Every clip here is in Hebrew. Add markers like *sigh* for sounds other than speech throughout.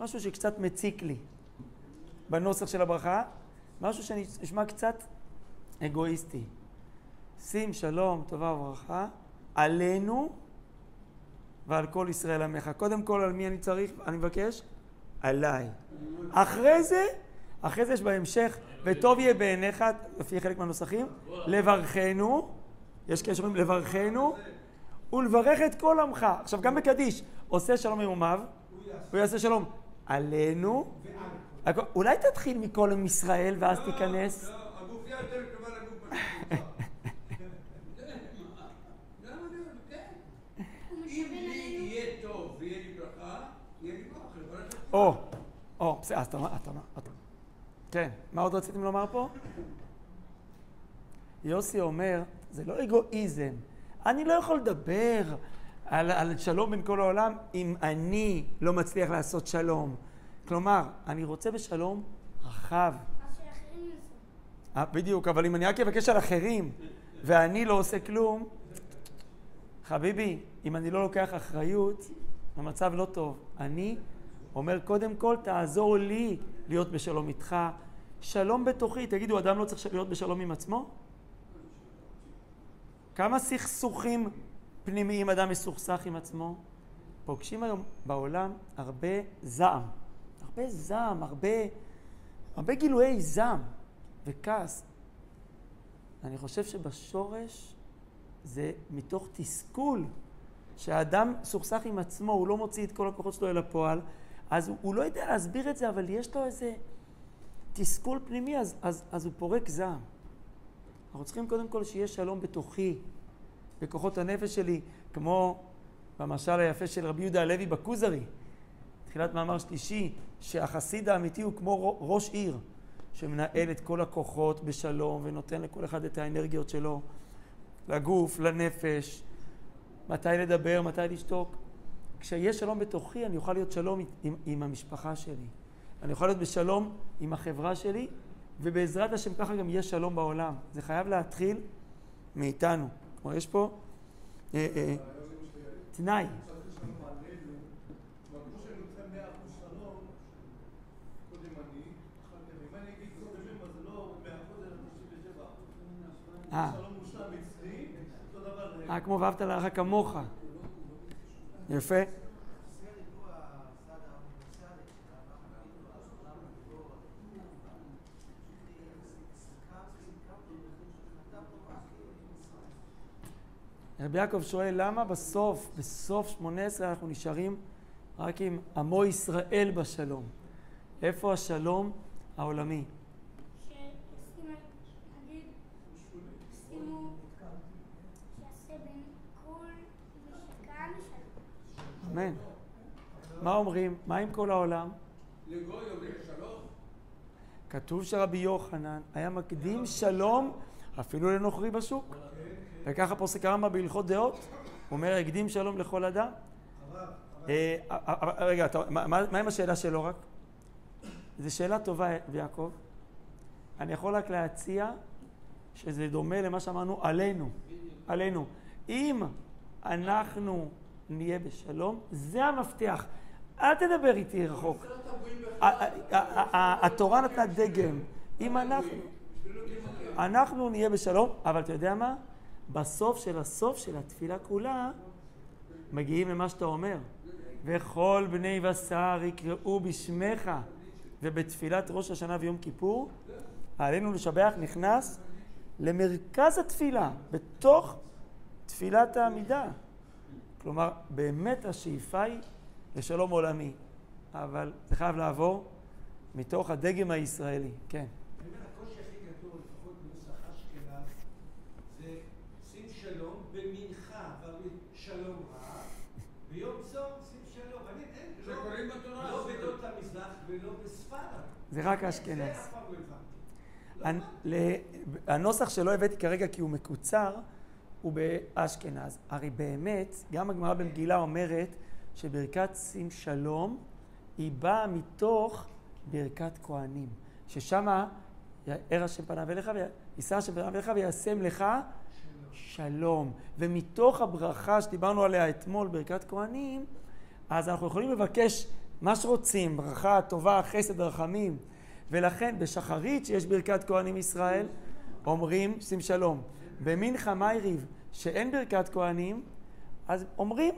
משהו שקצת מציק לי בנוסח של הברכה, משהו שנשמע קצת אגואיסטי. שים שלום, טובה וברכה, עלינו ועל כל ישראל עמך. קודם כל, על מי אני צריך, אני מבקש? עליי. אחרי זה, אחרי זה יש בהמשך, וטוב יהיה בעיניך, לפי חלק מהנוסחים, לברכנו, יש כאלה שאומרים לברכנו, ולברך את כל עמך. עכשיו, גם בקדיש, עושה שלום עם אומיו, הוא יעשה שלום עלינו. אולי תתחיל מכל עם ישראל ואז תיכנס. לא, הגופייה יותר קרובה לגוף *laughs* או, או, בסדר, אז אתה אומר, אתה אומר, כן, מה עוד רציתם לומר פה? יוסי אומר, זה לא אגואיזם. אני לא יכול לדבר על, על שלום בין כל העולם אם אני לא מצליח לעשות שלום. כלומר, אני רוצה בשלום רחב. אה, בדיוק, אבל אם אני רק אבקש על אחרים ואני לא עושה כלום, חביבי, אם אני לא לוקח אחריות, המצב לא טוב. אני אומר, קודם כל, תעזור לי להיות בשלום איתך. שלום בתוכי. תגידו, אדם לא צריך להיות בשלום עם עצמו? כמה סכסוכים פנימיים אדם מסוכסך עם עצמו? פוגשים היום בעולם הרבה זעם. הרבה זעם, הרבה, הרבה גילויי זעם וכעס. אני חושב שבשורש זה מתוך תסכול שהאדם סוכסך עם עצמו, הוא לא מוציא את כל הכוחות שלו אל הפועל, אז הוא, הוא לא יודע להסביר את זה, אבל יש לו איזה תסכול פנימי, אז, אז, אז הוא פורק זעם. אנחנו צריכים קודם כל שיהיה שלום בתוכי, בכוחות הנפש שלי, כמו במשל היפה של רבי יהודה הלוי בכוזרי, תחילת מאמר שלישי, שהחסיד האמיתי הוא כמו ראש עיר, שמנהל את כל הכוחות בשלום ונותן לכל אחד את האנרגיות שלו, לגוף, לנפש, מתי לדבר, מתי לשתוק. כשיש שלום בתוכי, אני אוכל להיות שלום עם, עם המשפחה שלי. אני יכול להיות בשלום עם החברה שלי, ובעזרת השם ככה גם יהיה שלום בעולם. זה חייב להתחיל מאיתנו. כלומר, יש פה אה, אה, תנאי. אה. אה, כמו ואהבת לרעך כמוך. יפה. רבי יעקב שואל למה בסוף, בסוף שמונה עשרה אנחנו נשארים רק עם עמו ישראל בשלום. איפה השלום העולמי? אמן. מה אומרים? מה עם כל העולם? לגוי אומרים שלום. כתוב שרבי יוחנן היה מקדים שלום אפילו לנוכרי בשוק. וככה פוסק הרמב"ם בהלכות דעות, הוא אומר, הקדים שלום לכל אדם. אה, אה, אה, רגע, מה עם השאלה שלו רק? זו שאלה טובה, יעקב. אני יכול רק להציע שזה דומה למה שאמרנו עלינו. עלינו. אם אנחנו נהיה בשלום, זה המפתח. אל תדבר איתי רחוק. התורה נתנה דגם. אם אנחנו... אנחנו נהיה בשלום, אבל אתה יודע מה? בסוף של הסוף של התפילה כולה, מגיעים למה שאתה אומר. וכל בני בשר יקראו בשמך, ובתפילת ראש השנה ויום כיפור, עלינו לשבח נכנס למרכז התפילה, בתוך תפילת העמידה. כלומר, באמת השאיפה היא לשלום עולמי, אבל זה חייב לעבור מתוך הדגם הישראלי, כן. הקושי הכי גדול, לפחות בנוסח אשכנז, זה שים שלום במנחה, שלום רע, ביום צום שים שלום. אני אין, שקוראים בתורה. לא בדות המזרח ולא בספרד. זה רק אשכנז. הנוסח שלא הבאתי כרגע כי הוא מקוצר, הוא באשכנז. הרי באמת, גם הגמרא במגילה אומרת שברכת שים שלום היא באה מתוך ברכת כהנים, ששם יאר השם פניו אליך, ויישא השם פניו אליך וישם לך שלום. ומתוך הברכה שדיברנו עליה אתמול, ברכת כהנים, אז אנחנו יכולים לבקש מה שרוצים, ברכה, טובה, חסד, רחמים. ולכן בשחרית שיש ברכת כהנים ישראל, אומרים שים שלום. במנחה מייריב שאין ברכת כהנים, אז אומרים,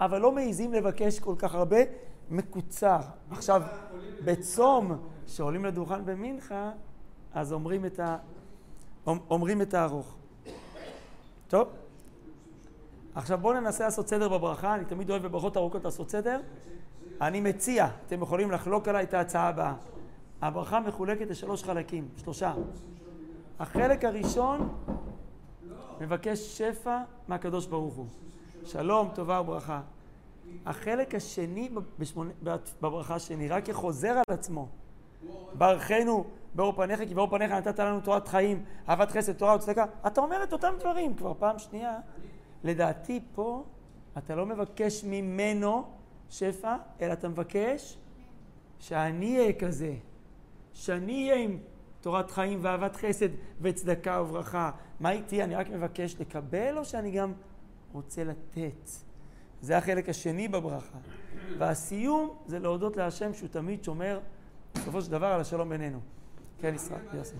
אבל לא מעיזים לבקש כל כך הרבה, מקוצר. עכשיו, בצום, שעולים לדוכן במנחה, אז אומרים את, ה... אומרים את הארוך. טוב? עכשיו בואו ננסה לעשות סדר בברכה, אני תמיד אוהב בברכות ארוכות לעשות סדר. אני מציע, אתם יכולים לחלוק עליי את ההצעה הבאה. הברכה מחולקת לשלוש חלקים, שלושה. החלק הראשון מבקש שפע מהקדוש ברוך הוא. שלום, טובה וברכה. החלק השני בברכה השני רק חוזר על עצמו. ברכנו באור פניך, כי באור פניך נתת לנו תורת חיים, אהבת חסד, תורה וצדקה. אתה אומר את אותם דברים כבר פעם שנייה. לדעתי פה אתה לא מבקש ממנו שפע, אלא אתה מבקש שאני אהיה כזה. שאני אהיה עם תורת חיים ואהבת חסד וצדקה וברכה. מה איתי? אני רק מבקש לקבל או שאני גם רוצה לתת? זה החלק השני בברכה. והסיום זה להודות להשם שהוא תמיד שומר בסופו של דבר על השלום בינינו. כן, ישראל, יוסי.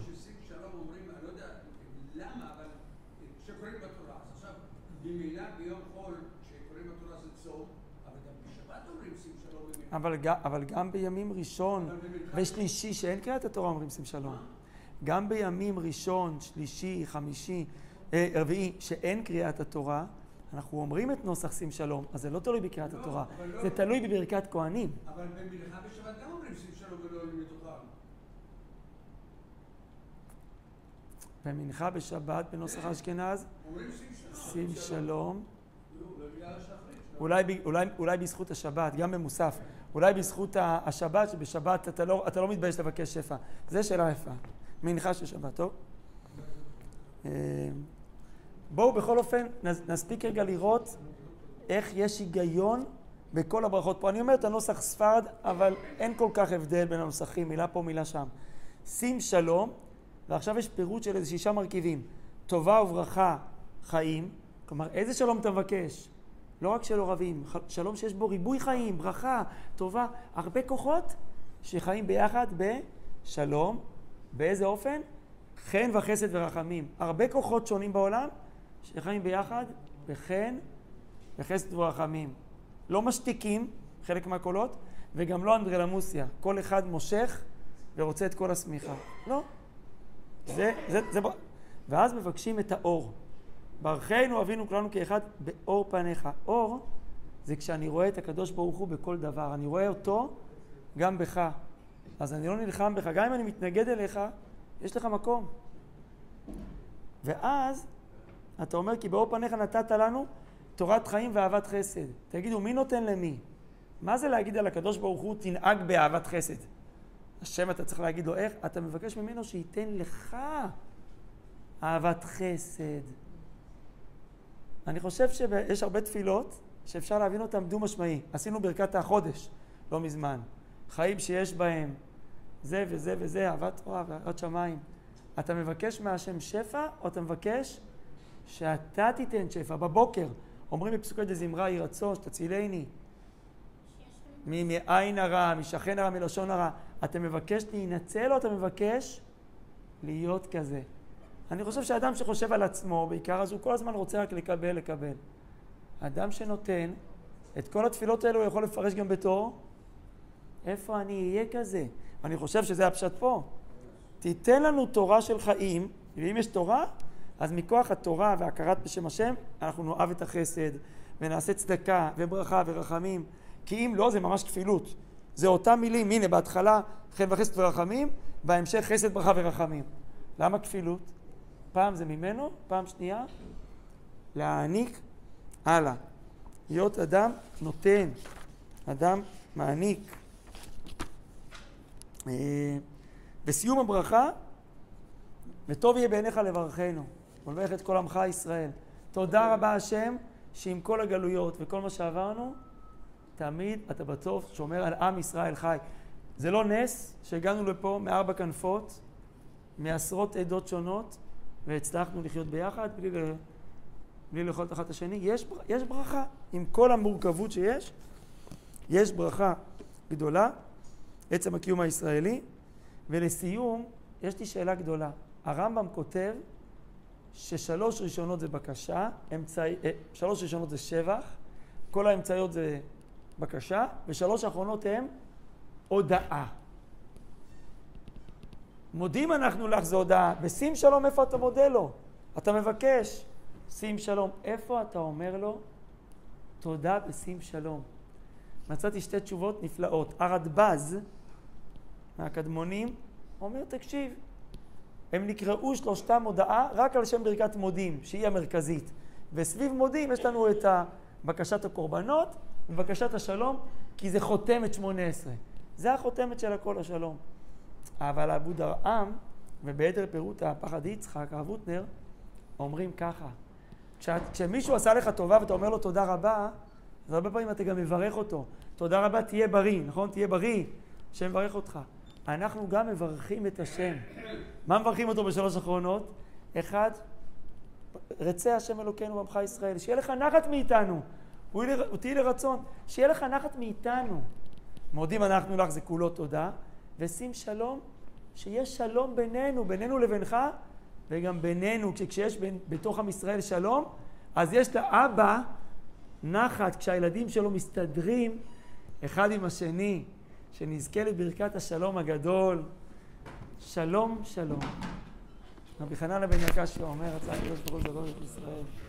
ממילא ביום חול, שקוראים בתורה זה צום, אבל גם בשבת אומרים שים שלום. אבל, אבל גם בימים ראשון ושלישי, שאין קריאת התורה, אומרים שים שלום. גם בימים ראשון, שלישי, חמישי, אה, רביעי, שאין קריאת התורה, אנחנו אומרים את נוסח שים שלום, אז זה לא תלוי בקריאת לא, התורה, לא, זה תלוי בברכת כהנים. אבל במנחה בשבת גם אומרים שים שלום ולא עולים מתוכם. במנחה בשבת בנוסח אשכנז, שים שלום. אולי, אולי, אולי בזכות השבת, גם במוסף. אולי בזכות השבת, שבשבת אתה לא, אתה לא מתבייש לבקש שפע. זו שאלה יפה. מנחה של שבת, טוב? אה, בואו בכל אופן נספיק רגע לראות איך יש היגיון בכל הברכות פה. אני אומר את הנוסח ספרד, אבל אין כל כך הבדל בין הנוסחים, מילה פה, מילה שם. שים שלום, ועכשיו יש פירוט של איזה שישה מרכיבים. טובה וברכה, חיים. כלומר, איזה שלום אתה מבקש? לא רק שלא רבים, שלום שיש בו ריבוי חיים, ברכה, טובה, הרבה כוחות שחיים ביחד בשלום. באיזה אופן? חן וחסד ורחמים. הרבה כוחות שונים בעולם שחיים ביחד בחן וחסד ורחמים. לא משתיקים חלק מהקולות, וגם לא אנדרלמוסיה. כל אחד מושך ורוצה את כל השמיכה. לא. זה, זה, זה, ואז מבקשים את האור. ברכנו אבינו כולנו כאחד באור פניך. אור זה כשאני רואה את הקדוש ברוך הוא בכל דבר. אני רואה אותו גם בך. אז אני לא נלחם בך. גם אם אני מתנגד אליך, יש לך מקום. ואז אתה אומר כי באור פניך נתת לנו תורת חיים ואהבת חסד. תגידו, מי נותן למי? מה זה להגיד על הקדוש ברוך הוא תנהג באהבת חסד? השם אתה צריך להגיד לו איך? אתה מבקש ממנו שייתן לך אהבת חסד. אני חושב שיש הרבה תפילות שאפשר להבין אותן דו-משמעי. עשינו ברכת החודש לא מזמן. חיים שיש בהם זה וזה וזה, אהבת תורה ואהבת שמיים. אתה מבקש מהשם שפע, או אתה מבקש שאתה תיתן שפע. בבוקר אומרים בפסוקי דזמרה, יהי רצון שתצילני מעין הרע, משכן הרע, מלשון הרע. אתה מבקש להינצל או אתה מבקש להיות כזה? אני חושב שאדם שחושב על עצמו, בעיקר אז הוא כל הזמן רוצה רק לקבל, לקבל. אדם שנותן, את כל התפילות האלו הוא יכול לפרש גם בתור, איפה אני אהיה כזה? אני חושב שזה הפשט פה. תיתן לנו תורה של חיים, ואם יש תורה, אז מכוח התורה והכרת בשם השם, אנחנו נאהב את החסד, ונעשה צדקה וברכה ורחמים. כי אם לא, זה ממש כפילות. זה אותם מילים, הנה בהתחלה חן וחסד ורחמים, בהמשך חסד, ברכה ורחמים. למה כפילות? פעם זה ממנו, פעם שנייה, להעניק הלאה. להיות אדם נותן, אדם מעניק. אה, בסיום הברכה, וטוב יהיה בעיניך לברכנו, ולברך את כל עמך ישראל. תודה רבה השם, שעם כל הגלויות וכל מה שעברנו, תמיד אתה בטוב שומר על עם ישראל חי. זה לא נס שהגענו לפה מארבע כנפות, מעשרות עדות שונות, והצלחנו לחיות ביחד בלי, בלי לאכול את אחד את השני. יש, יש ברכה, עם כל המורכבות שיש, יש ברכה. גדולה, עצם הקיום הישראלי. ולסיום, יש לי שאלה גדולה. הרמב"ם כותב ששלוש ראשונות זה בקשה, אמצעי, אה, שלוש ראשונות זה שבח, כל האמצעיות זה בקשה, ושלוש האחרונות הן הודאה. מודים אנחנו לך זה הודאה, ושים שלום איפה אתה מודה לו? אתה מבקש, שים שלום. איפה אתה אומר לו תודה ושים שלום? מצאתי שתי תשובות נפלאות. הרדב"ז מהקדמונים אומר, תקשיב, הם נקראו שלושתם הודעה רק על שם ברכת מודים, שהיא המרכזית. וסביב מודים יש לנו את בקשת הקורבנות ובקשת השלום, כי זה חותמת שמונה עשרה. זה החותמת של הכל השלום. אבל אבו דרעם, וביתר פירוט הפחד יצחק, הרב הוטנר, אומרים ככה, כשמישהו עשה לך טובה ואתה אומר לו תודה רבה, אז הרבה פעמים אתה גם מברך אותו. תודה רבה, תהיה בריא, נכון? תהיה בריא, השם מברך אותך. אנחנו גם מברכים את השם. מה מברכים אותו בשלוש אחרונות? אחד, רצה השם אלוקינו בעמך ישראל, שיהיה לך נחת מאיתנו, הוא תהי לרצון, שיהיה לך נחת מאיתנו. מודים אנחנו לך זה כולו תודה, ושים שלום, שיש שלום בינינו, בינינו לבינך, וגם בינינו, כשיש בין, בתוך עם ישראל שלום, אז יש לאבא נחת כשהילדים שלו מסתדרים אחד עם השני. שנזכה לברכת השלום הגדול. שלום, שלום. רבי חנן בן יקשי אומר, הצעה הקדוש ברוך הוא ישראל.